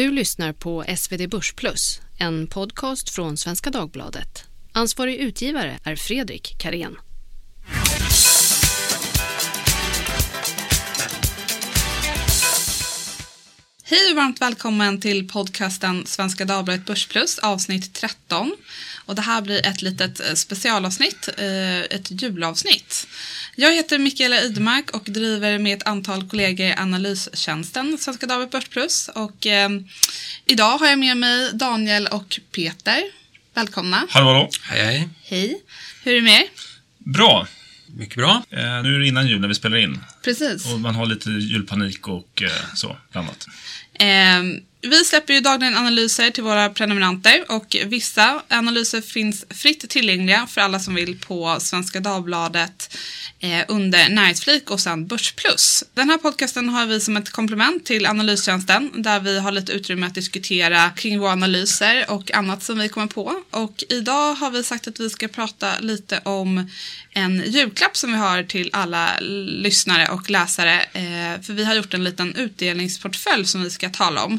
Du lyssnar på SvD Börsplus, en podcast från Svenska Dagbladet. Ansvarig utgivare är Fredrik Karén. Hej och varmt välkommen till podcasten Svenska Dagbladet Börsplus avsnitt 13. Och det här blir ett litet eh, specialavsnitt, eh, ett julavsnitt. Jag heter Mikaela Idmark och driver med ett antal kollegor analystjänsten Svenska Dagbladet Börsplus. Och eh, idag har jag med mig Daniel och Peter. Välkomna. Hallå, hallå. Hej, hej. Hej. Hur är det med er? Bra. Mycket bra. Eh, nu är det innan jul när vi spelar in. Precis. Och man har lite julpanik och eh, så, bland annat. Eh, vi släpper ju dagligen analyser till våra prenumeranter och vissa analyser finns fritt tillgängliga för alla som vill på Svenska Dagbladet eh, under Näringsflik och sen Börsplus. Den här podcasten har vi som ett komplement till analystjänsten där vi har lite utrymme att diskutera kring våra analyser och annat som vi kommer på. Och idag har vi sagt att vi ska prata lite om en julklapp som vi har till alla lyssnare och läsare. Eh, för vi har gjort en liten utdelningsportfölj som vi ska tala om.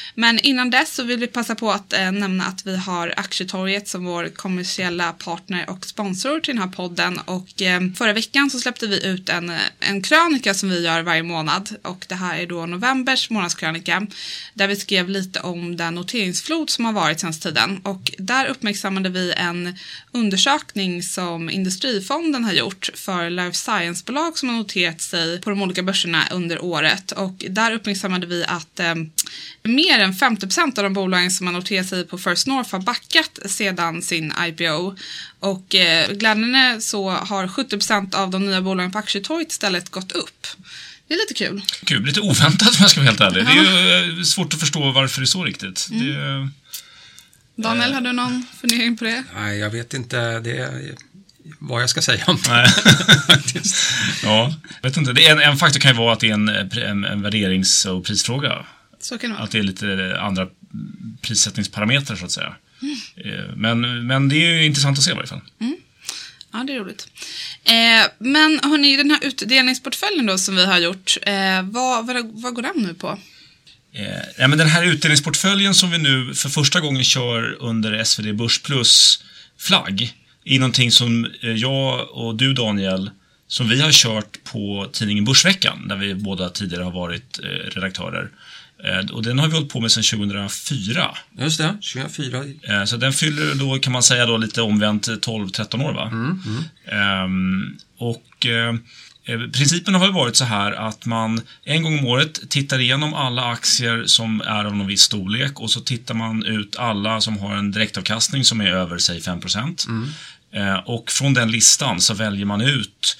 Men innan dess så vill vi passa på att eh, nämna att vi har Aktietorget som vår kommersiella partner och sponsor till den här podden. Och eh, förra veckan så släppte vi ut en, eh, en krönika som vi gör varje månad. Och det här är då novembers månadskrönika. Där vi skrev lite om den noteringsflod som har varit senaste tiden. Och där uppmärksammade vi en undersökning som Industrifonden har gjort för life science-bolag som har noterat sig på de olika börserna under året. Och där uppmärksammade vi att eh, mer än 50% av de bolagen som har noterat sig på First North har backat sedan sin IPO. Och eh, glädjande så har 70% av de nya bolagen på aktietorget istället gått upp. Det är lite kul. Kul, lite oväntat om jag ska vara helt ärlig. Det är ju eh, svårt att förstå varför det är så riktigt. Mm. Det, Daniel, har du någon fundering på det? Nej, jag vet inte det, vad jag ska säga om det. Nej. ja, vet inte. Det är en, en faktor kan ju vara att det är en, en, en värderings och prisfråga. Så kan det vara. Att det är lite andra prissättningsparametrar så att säga. Mm. Men, men det är ju intressant att se i varje fall. Mm. Ja, det är roligt. Eh, men hörni, den här utdelningsportföljen då som vi har gjort, eh, vad, vad, vad går den nu på? Eh, ja, men den här utdelningsportföljen som vi nu för första gången kör under SvD Börsplus flagg är någonting som jag och du Daniel, som vi har kört på tidningen Börsveckan, där vi båda tidigare har varit redaktörer. Eh, och den har vi hållit på med sedan 2004. Just det, 2004. Eh, så den fyller då, kan man säga, då lite omvänt 12-13 år. Va? Mm, mm. Ehm, och eh, Principen har varit så här att man en gång om året tittar igenom alla aktier som är av någon viss storlek och så tittar man ut alla som har en direktavkastning som är över, säg 5 mm. Och från den listan så väljer man ut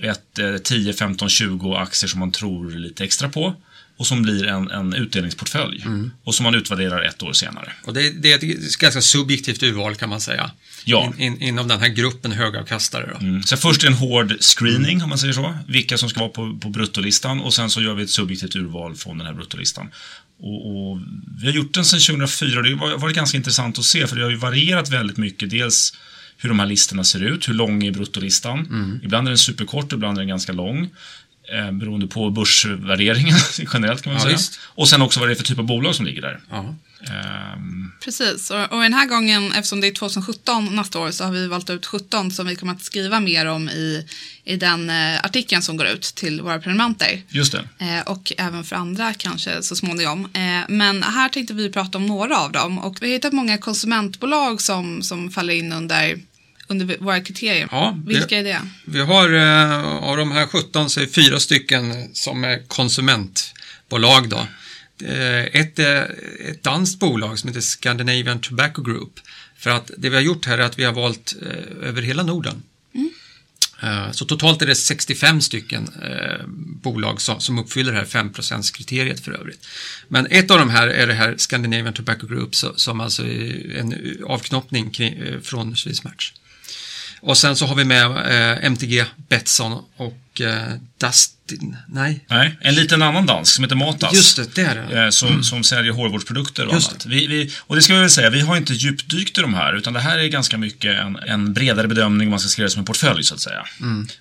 ett 10, 15, 20 aktier som man tror lite extra på och som blir en, en utdelningsportfölj mm. och som man utvärderar ett år senare. Och det, det, är ett ganska subjektivt urval kan man säga. Ja. In, in, inom den här gruppen högavkastare. Då. Mm. Så först en hård screening, om man säger så. Vilka som ska vara på, på bruttolistan och sen så gör vi ett subjektivt urval från den här bruttolistan. Och, och vi har gjort den sedan 2004 och det har varit ganska intressant att se för det har ju varierat väldigt mycket. Dels hur de här listorna ser ut, hur lång är bruttolistan. Mm. Ibland är den superkort, ibland är den ganska lång eh, beroende på börsvärderingen generellt kan man Ja, säga. visst. Och sen också vad det är för typ av bolag som ligger där. Ja. Ehm, Precis, och, och den här gången, eftersom det är 2017 nästa år, så har vi valt ut 17 som vi kommer att skriva mer om i, i den eh, artikeln som går ut till våra prenumeranter. just det. Eh, och även för andra kanske så småningom. Eh, men här tänkte vi prata om några av dem och vi har hittat många konsumentbolag som, som faller in under, under våra kriterier. Ja, Vilka är det? Vi har eh, av de här 17 så är fyra stycken som är konsumentbolag då. Eh, Ett är ett danskt bolag som heter Scandinavian Tobacco Group. För att det vi har gjort här är att vi har valt eh, över hela Norden. Eh, Så totalt är det 65 stycken bolag som, uppfyller det här 5 kriteriet för övrigt. Men ett av de här är det här Scandinavian Tobacco Group som alltså är en avknoppning från Swedish Match. Och sen så har vi med eh, MTG, Betsson och eh, Dustin. Nej, Nej, en liten annan dansk som heter Matas. just det, det är det. eh, Som, som säljer hårvårdsprodukter och Just annat. Vi, vi, och det ska vi väl säga, vi har inte djupdykt i de här, utan det här är ganska mycket en, en bredare bedömning om man ska skriva det som en portfölj, så att säga.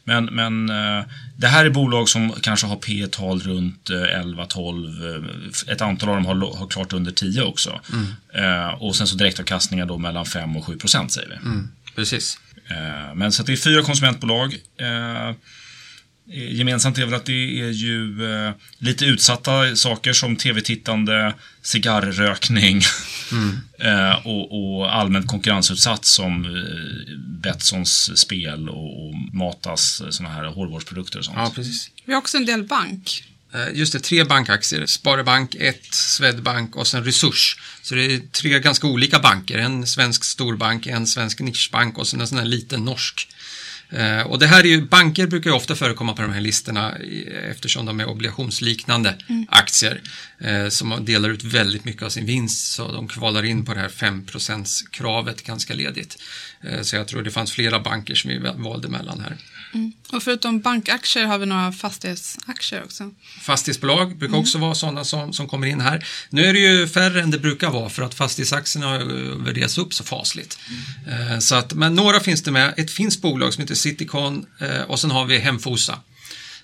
Men, men eh, det här är bolag som kanske har P tal runt eh, 11-12. eh, Ett antal av dem har, har klart under 10 också. Eh, och sen så direktavkastningar då mellan 5 och 7 procent, säger vi. Mm, precis. Eh, Men så att det är fyra konsumentbolag. Eh, Gemensamt är väl att det är ju eh, lite utsatta saker som tv-tittande, cigarrrökning eh, och, och allmänt konkurrensutsatt som eh, Betssons spel och, och Matas såna här hårvårdsprodukter och sånt. Ja, precis. Vi har också en del bank. Eh, just det, tre bankaktier. Sparebank 1, Swedbank och sen Resurs. Så det är tre ganska olika banker. En svensk storbank, en svensk nischbank och sen en sån här liten norsk. Eh, Och det här är ju, banker brukar ju ofta förekomma på de här listorna eftersom de är obligationsliknande aktier eh, som delar ut väldigt mycket av sin vinst så de kvalar in på det här 5% kravet ganska ledigt. Eh, Så jag tror det fanns flera banker som vi valde mellan här. Och förutom bankaktier har vi några fastighetsaktier också. Fastighetsbolag brukar också vara sådana som, som kommer in här. Nu är det ju färre än det brukar vara för att fastighetsaktierna har värderats upp så fasligt. Eh, så att, men några finns det med. Ett finskt bolag som heter Citycon eh, och sen har vi Hemfosa.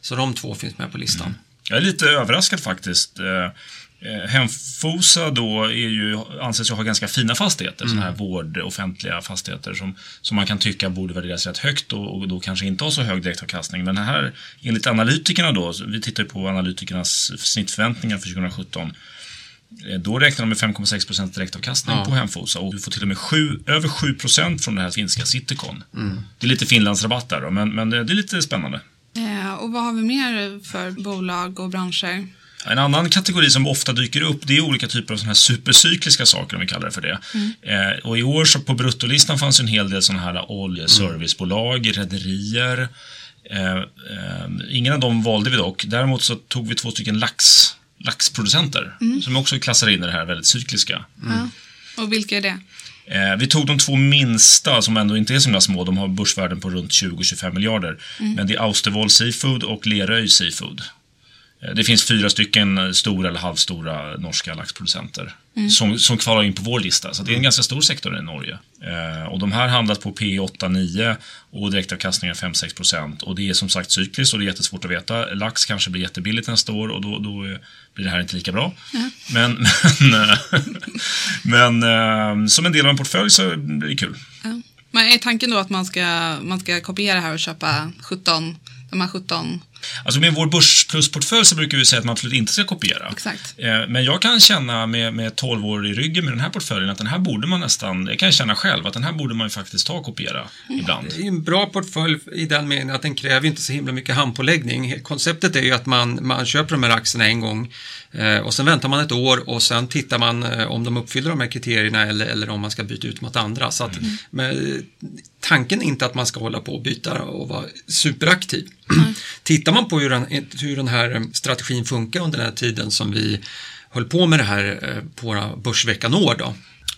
Så de två finns med på listan. Jag är lite överraskad faktiskt. Eh, eh, Hemfosa då är ju, anses ju ha ganska fina fastigheter, sådana här vård, offentliga fastigheter som, som man kan tycka borde värderas rätt högt och, och då kanske inte har så hög direktavkastning. Men här, enligt analytikerna då, vi tittar ju på analytikernas snittförväntningar för 2017, eh, då räknar de med 5,6% direktavkastning Ja. på Hemfosa och du får till och med sju, över 7% från det här finska Citycon. Det är lite Finlandsrabatt där då, men, men det det är lite spännande. Eh, och vad har vi mer för bolag och branscher? En annan kategori som ofta dyker upp det är olika typer av såna här supercykliska saker, om vi kallar det för det. Eh, och I år så på bruttolistan fanns en hel del såna här oljeservicebolag, rederier. Eh, eh, ingen av dem valde vi dock. Däremot så tog vi två stycken lax, laxproducenter som också klassar in i det här väldigt cykliska. Ja. Och vilka är det? Eh, vi tog de två minsta som ändå inte är så himla små. De har börsvärden på runt 20-25 miljarder. Men det är Austevoll Seafood och Leröy Seafood. Eh, Det finns fyra stycken eh, stora eller halvstora norska laxproducenter som, som kvalar in på vår lista. Så det är en ganska stor sektor i Norge. Eh, och de här handlas på P8-9 och direktavkastningar 5-6 procent. Och det är som sagt cykliskt och det är jättesvårt att veta. Lax kanske blir jättebilligt nästa år och då, då eh, blir det här inte lika bra. Men, men, eh, men eh, som en del av en portfölj så blir det kul. Ja. Men är tanken då att man ska, man ska kopiera här och köpa 17, de här 17? Alltså med vår börsplusportfölj så brukar vi säga att man absolut inte ska kopiera. Exakt. Eh, Men jag kan känna med, med 12 år i ryggen med den här portföljen att den här borde man nästan, det kan jag känna själv, att den här borde man ju faktiskt ta och kopiera ibland. Det är ju en bra portfölj i den meningen att den kräver inte så himla mycket handpåläggning. Konceptet är ju att man, man köper de här aktierna en gång eh, och sen väntar man ett år och sen tittar man eh, om de uppfyller de här kriterierna eller, eller om man ska byta ut mot andra. Så att, men, tanken är inte att man ska hålla på och byta och vara superaktiv. Tittar man på hur den, hur den här eh, strategin funkar under den här tiden som vi höll på med det här eh, på våra Börsvecka Nord då,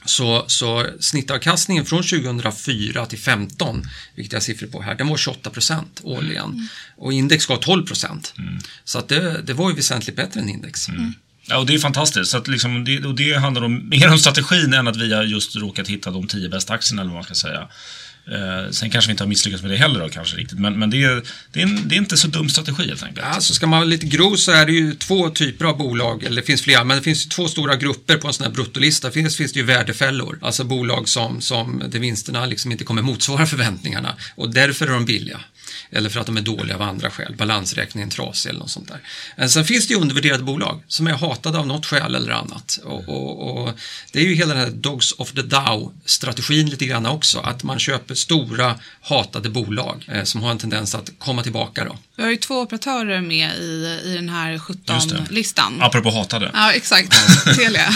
så, så snittavkastningen från 2004 till 2015, vilket jag har siffror på här, den var 28 procent årligen. Och index var 12 procent. Så att det, det var ju väsentligt bättre än index. Ja, och det är fantastiskt. Så att liksom, det, och det handlar om, mer om strategin än att vi har just råkat hitta de tio bästa aktierna, eller vad man ska säga. Eh, sen kanske vi inte har misslyckats med det heller då, kanske riktigt. Men, men det, är, det, är en, det är inte så dum strategi helt enkelt. Alltså, ska man vara lite grov så är det ju två typer av bolag, eller det finns flera, men det finns ju två stora grupper på en sån här bruttolista. Det finns, finns det ju värdefällor, alltså bolag som, som där vinsterna liksom inte kommer motsvara förväntningarna och därför är de billiga. Eller för att de är dåliga av andra skäl, balansräkningen trasig eller något sånt där. Men sen finns det ju undervärderade bolag som är hatade av något skäl eller annat. Och, och, och det är ju hela den här Dogs of the Dow-strategin lite grann också, att man köper stora hatade bolag eh, som har en tendens att komma tillbaka då. Vi har ju två operatörer med i, i den här Just det. 17-listan. Apropå hatade. Ja, exakt. Telia.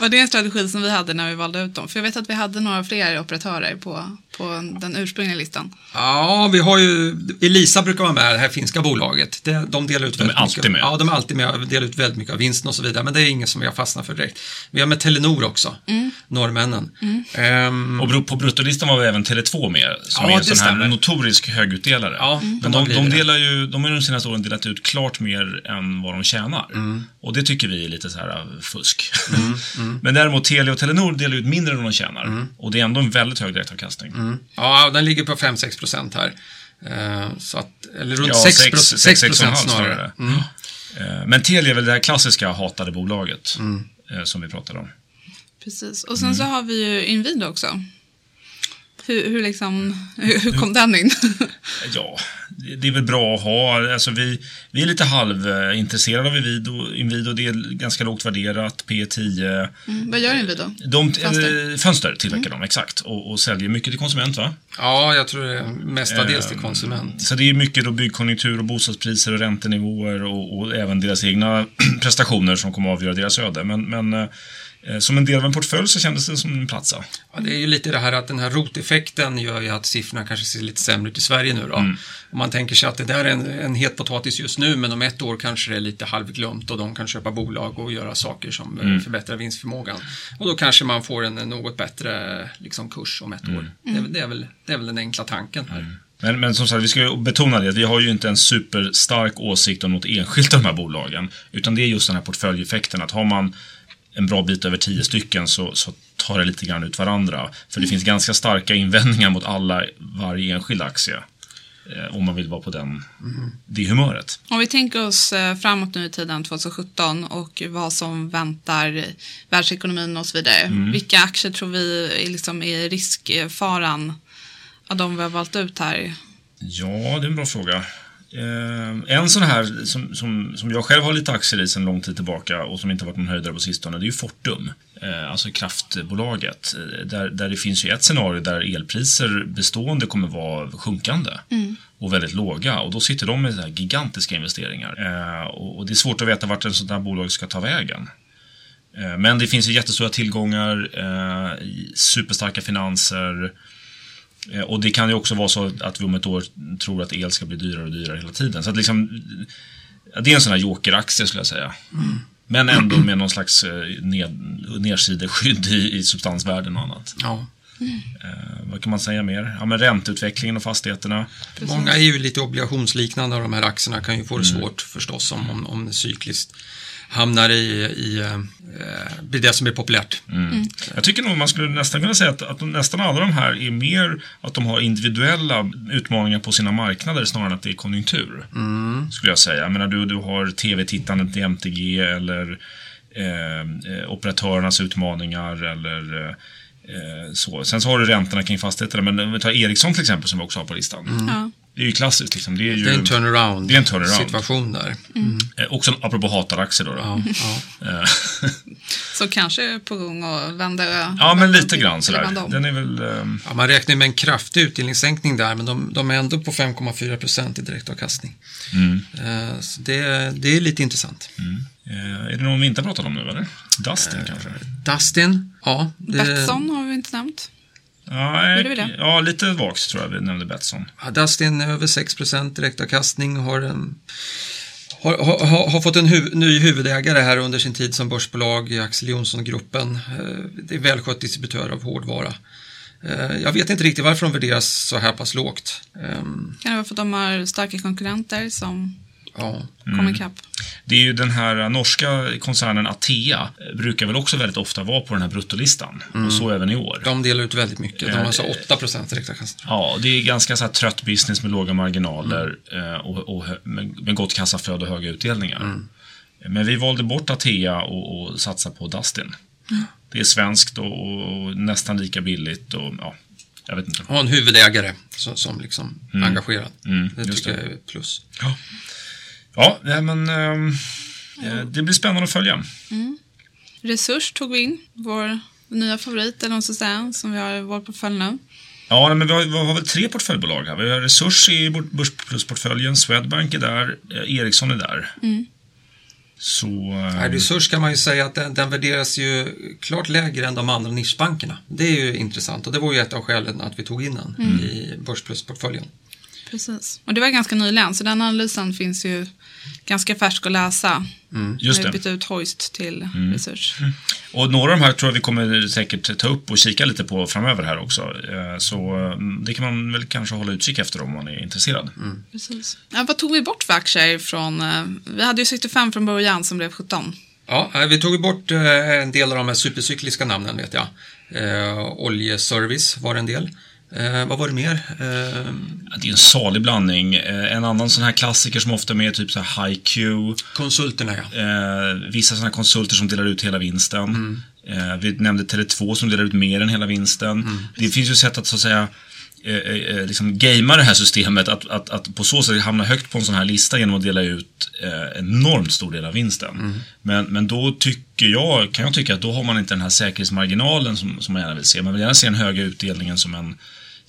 Var det en strategi som vi hade när vi valde ut dem? För jag vet att vi hade några fler operatörer på, på den ursprungliga listan? Ja, vi har ju, Elisa brukar vara med, det här finska bolaget. Det, de delar ut De är väldigt alltid mycket. med. Ja, de är alltid med och delar ut väldigt mycket av vinsten och så vidare. Men det är inget som vi har fastnat för direkt. Vi har med Telenor också, Mm. norrmännen. Ehm, Och på bruttolistan var vi även Tele2 med, som Ja, är en sån här notorisk högutdelare. Ja, Men de de, de, delar ju, de har ju de senaste åren delat ut klart mer än vad de tjänar. Mm. Och det tycker vi är lite så här äh, fusk. Men däremot Telia och Telenor delar ut mindre än vad de tjänar. Mm. Och det är ändå en väldigt hög direktavkastning. ja, den ligger på 5-6 procent här. Ehm, så att, eller runt Ja, 6, sex- 6, sex- procent halv snarare. Mm. Eh, Men Telia är väl det här klassiska hatade bolaget eh, som vi pratade om. Precis. Och sen så har vi ju Inwido också. Hur, hur, liksom, hur, hur kom den in? Ja, det är väl bra att ha. Alltså vi, vi är lite halvintresserade av Inwido. Inwido det är ganska lågt värderat, P10. Mm, vad gör Inwido? De, Fönster. eh, fönster tillverkar de, exakt. Och, och säljer mycket till konsument, va? Ja, jag tror det är mestadels till Ehm, konsument. Så det är mycket då byggkonjunktur och bostadspriser och räntenivåer och, och även deras egna prestationer som kommer att avgöra deras öde. Men, men eh, som en del av en portfölj så kändes det som en platsa. Ja, det är ju lite det här att den här roteffekten gör ju att siffrorna kanske ser lite sämre ut i Sverige nu då. Om man tänker sig att det där är en, en het potatis just nu, men om ett år kanske det är lite halvglömt och de kan köpa bolag och göra saker som eh, förbättrar vinstförmågan. Och då kanske man får en något bättre liksom, kurs om ett år. Det, är, väl- det, är väl, det är väl den enkla tanken här. Men, men som sagt, vi ska betona det vi har ju inte en superstark åsikt om något enskilt av de här bolagen. Utan det är just den här portföljeffekten att har man en bra bit över tio stycken så, så tar det lite grann ut varandra. För det finns ganska starka invändningar mot alla, varje enskild aktie. Eh, om man vill vara på den, det humöret. Om vi tänker oss eh, framåt nu i tiden 2017 och vad som väntar världsekonomin och så vidare. Vilka aktier tror vi är, liksom, är riskfaran av de vi har valt ut här? Ja, det är en bra fråga. Eh, en sån här som, som, som jag själv har lite aktier i sedan lång tid tillbaka och som inte varit någon höjdare på sistone, det är ju Fortum. Eh, alltså kraftbolaget. Eh, Där, där det finns ju ett scenario där elpriser bestående kommer vara sjunkande och väldigt låga. Och då sitter de med så gigantiska investeringar. Eh, och, det är svårt att veta vart ett sånt här bolag ska ta vägen. Eh, Men det finns ju jättestora tillgångar, eh, superstarka finanser. Eh, Och det kan ju också vara så att vi om ett år tror att el ska bli dyrare och dyrare hela tiden. Så att liksom, det är en sån här jokeraktie skulle jag säga. Men ändå med någon slags eh, ned, nedsideskydd i, i substansvärden och annat. Ja. Eh, vad kan man säga mer? Ja, men ränteutvecklingen och fastigheterna. Många är ju lite obligationsliknande och de här aktierna kan ju få det svårt förstås om, om, om det cykliskt hamnar i, i eh, blir det som är populärt. Jag tycker nog man skulle nästan kunna säga att, att de, nästan alla de här är mer att de har individuella utmaningar på sina marknader snarare än att det är konjunktur. Skulle jag säga. Jag menar, du, du har tv-tittandet i MTG eller eh, eh, operatörernas utmaningar eller eh, eh, så. Sen så har du räntorna kring fastigheterna. Men om vi tar Ericsson till exempel som vi också har på listan. Ja. Det är ju klassiskt. Liksom. Det är ju Det är en turnaround, Det är en turnaround. situation där. eh, också apropå hatade aktier då. då. Ja, ja. Eh, Så kanske på gång att vända ja, men lite till- grann sådär. Den är väl... ehm, Ja, man räknar med en kraftig utdelningssänkning där, men de, de är ändå på 5,4 procent i direktavkastning. mm. Eh, Så det, det är lite intressant. Eh, är det någon vi inte har pratat om nu eller? Dustin kanske? Dustin, ja. Det, Betsson har vi inte nämnt. Ja, Gjorde vi det? ja, lite vagt tror jag vi nämnde Betsson. ja, Dustin över 6 procent direktavkastning, har, en, har, har, har fått en huv, ny huvudägare här under sin tid som börsbolag i Axel Jonsson-gruppen. Eh, Det är välskött distributör av hårdvara. Eh, Jag vet inte riktigt varför de värderas så här pass lågt. Ehm, Kan det vara för att de har starka konkurrenter som Ja, kommer ikapp? Det är ju den här norska koncernen Atea eh, brukar väl också väldigt ofta vara på den här bruttolistan. Och så även i år. de delar ut väldigt mycket. De har alltså 8 procent direktavkastning. Ja, det är ganska så här trött business med låga marginaler eh, och, och med, med gott kassaflöde och höga utdelningar. Men vi valde bort Atea och, och satsa på Dustin. Det är svenskt och, och nästan lika billigt och ja, jag vet inte. Ha en huvudägare som, som liksom engagerad. Mm, det tycker det. jag är plus. Ja, ja men ehm, eh, det blir spännande att följa. Resurs tog vi in, vår nya favorit, eller ska säga, som vi har i vår portfölj nu. Ja, men vi har, vi har väl tre portföljbolag här. Vi har Resurs i Börsplus-portföljen, Swedbank är där, eh, Ericsson är där. Så... Nej, eh, Resurs kan man ju säga att den, den värderas ju klart lägre än de andra nischbankerna. Det är ju intressant och det var ju ett av skälen att vi tog in den Mm. i Börsplusportföljen. Precis. Och det var ganska nyligen, så den analysen finns ju ganska färsk att läsa. Just Vi har det. bytt ut Hoist till Research. Och några av de här tror jag vi kommer säkert ta upp och kika lite på framöver här också. Eh, Så eh, det kan man väl kanske hålla utkik efter om man är intresserad. Precis. Ja, vad tog vi bort för aktier från... eh, Vi hade ju 65 från början som blev 17. Ja, eh, vi tog bort en del av de här supercykliska namnen vet jag. Oljeservice var en del. Eh, vad var det mer? Eh, Det är en salig blandning. Eh, En annan sån här klassiker som ofta är med, typ så här HiQ. konsulterna ja. Eh, vissa sådana här konsulter som delar ut hela vinsten. Eh, vi nämnde Tele2 som delar ut mer än hela vinsten. Det finns ju sätt att så att säga eh, eh, liksom gamea det här systemet, att, att, att på så sätt hamna högt på en sån här lista genom att dela ut enormt stor del av vinsten. Men, men då tycker jag, kan jag tycka att då har man inte den här säkerhetsmarginalen som, som man gärna vill se. Man vill gärna se den höga utdelningen som en,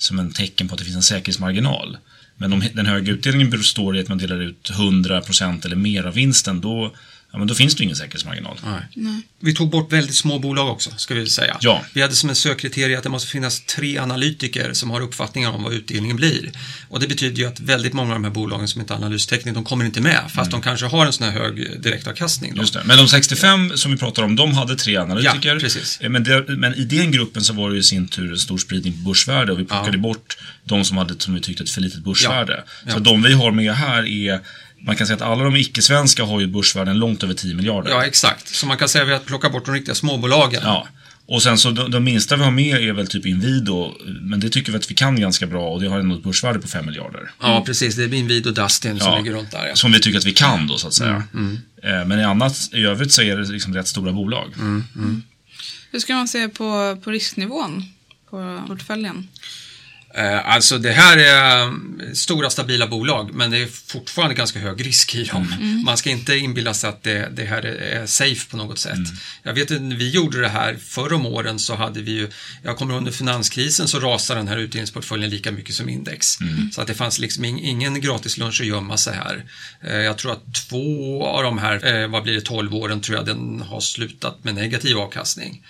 som en tecken på att det finns en säkerhetsmarginal. Men om den höga utdelningen består i att man delar ut 100% eller mer av vinsten, då, ja, men då finns det ingen säkerhetsmarginal. Nej. Vi tog bort väldigt små bolag också, ska vi säga. Ja. Vi hade som en sökkriterie att det måste finnas tre analytiker som har uppfattningar om vad utdelningen blir. Och det betyder ju att väldigt många av de här bolagen som inte har analysteknik, de kommer inte med, fast de kanske har en sån här hög direktavkastning. Då. Mm. Just det. Men de 65 som vi pratar om, de hade tre analytiker. Ja, precis. Eh, Men, det, men i den gruppen så var det ju i sin tur en stor spridning på börsvärde och vi plockade Ja. bort de som hade, som vi tyckte, ett för litet börsvärde. Ja. Så de vi har med här är, man kan säga att alla de icke-svenska har ju börsvärden långt över 10 miljarder. Ja, exakt. Så man kan säga att vi har plockat bort de riktiga småbolagen. Ja. Och sen så de, de minsta vi har med är väl typ Inwido, men det tycker vi att vi kan ganska bra och det har ändå ett börsvärde på 5 miljarder. Ja, precis. Det är Invid och Dustin som Ja, ligger runt där. Ja. Som vi tycker att vi kan då, så att säga. Mm, Eh, Men i annat, i övrigt så är det liksom rätt stora bolag. Hur ska man se på, på risknivån på portföljen? Eh, Alltså det här är eh, stora stabila bolag, men det är fortfarande ganska hög risk i dem. Man ska inte inbilla sig att det, det här är safe på något sätt. Jag vet att när vi gjorde det här förr om åren så hade vi ju, jag kommer under finanskrisen så rasade den här utdelningsportföljen lika mycket som index. Så att det fanns liksom ing- ingen gratis lunch att gömma sig här. Eh, Jag tror att två av de här, eh, vad blir det, 12 åren tror jag den har slutat med negativ avkastning.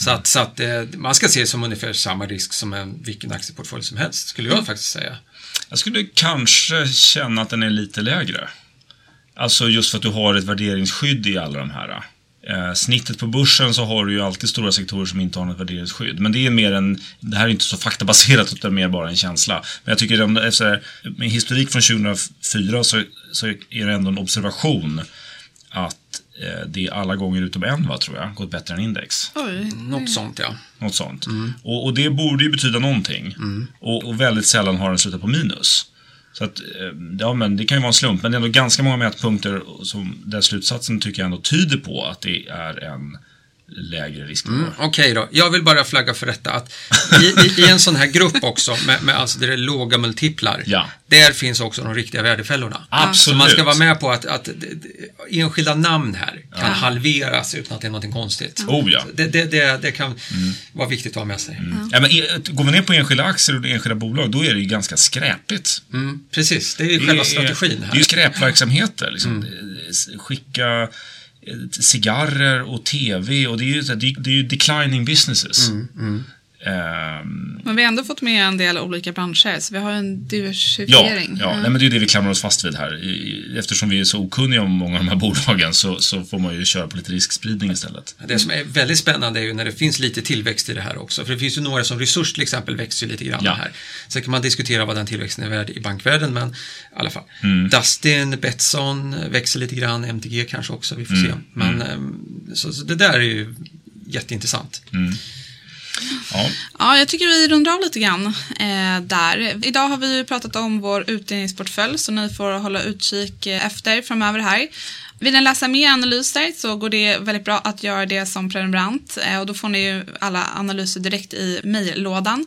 Så att, så att man ska se det som ungefär samma risk som en, vilken aktieportfölj som helst, skulle jag faktiskt säga. Jag skulle kanske känna att den är lite lägre. Alltså just för att du har ett värderingsskydd i alla de här. Eh, snittet på börsen så har du ju alltid stora sektorer som inte har något värderingsskydd. Men det är mer en, det här är inte så faktabaserat utan mer bara en känsla. Men jag tycker ändå, efter, med historik från 2004 så, så är det ändå en observation att eh, det alla gånger utom en, va, tror jag, gått bättre än index. Oj. Något sånt, ja. Något sånt. Och, och det borde ju betyda någonting. Och, och väldigt sällan har den slutat på minus. Så att, eh, ja men det kan ju vara en slump, men det är ändå ganska många mätpunkter som där slutsatsen tycker jag ändå tyder på att det är en lägre risknivå. Mm, Okej då, jag vill bara flagga för detta att i, i, i en sån här grupp också, med, med alltså där det är låga multiplar, Ja. där finns också de riktiga värdefällorna. Absolut. Så man ska vara med på att, att enskilda namn här kan halveras utan att det är något konstigt. Oh ja. Det, det, det, det kan vara viktigt att ha med sig. ja men, e- går vi ner på enskilda aktier och enskilda bolag, då är det ju ganska skräpigt. Mm, precis, det är ju själva strategin Det är här. ju skräpverksamheter. Liksom. Skicka eh, cigarrer och TV och det är ju, det är, det är declining businesses. Ehm, Men vi har ändå fått med en del olika branscher, så vi har en Ja, diversifiering. ja nej, men det är det vi klamrar oss fast vid här. Eftersom vi är så okunniga om många av de här bolagen så, så får man ju köra på lite riskspridning istället. Det som är väldigt spännande är ju när det finns lite tillväxt i det här också. För det finns ju några som Resurs till exempel växer lite grann Ja. här. Sen kan man diskutera vad den tillväxten är värd i bankvärlden, men i alla fall. Mm. Dustin, Betsson växer lite grann, MTG kanske också, vi får Mm. se. Men ehm, så, så det där är ju jätteintressant. Ja, Ja, jag tycker vi rundar av lite grann eh, där. Idag har vi ju pratat om vår utdelningsportfölj, så ni får hålla utkik eh, efter framöver här. Vill ni läsa mer analyser så går det väldigt bra att göra det som prenumerant eh, och då får ni ju alla analyser direkt i mejllådan.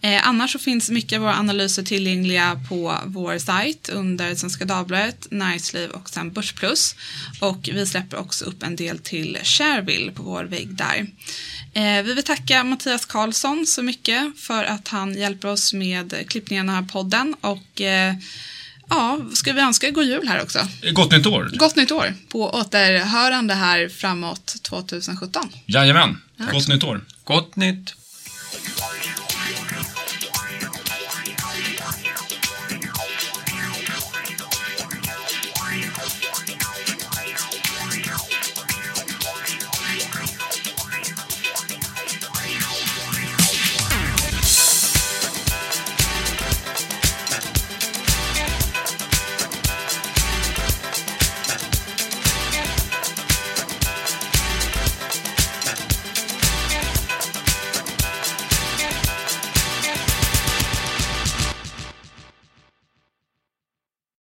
Eh, annars så finns mycket av våra analyser tillgängliga på vår sajt under Svenska Dagbladet, Näringsliv och sen Börsplus. Och vi släpper också upp en del till Shareville på vår vägg där. Eh, vi vill tacka Mattias Karlsson så mycket för att han hjälper oss med klippningen av den här podden och eh, ja, ska vi önska god jul här också? Gott nytt år! Gott nytt år! På återhörande här framåt 2017. Jajamän! Gott nytt år! Gott nytt!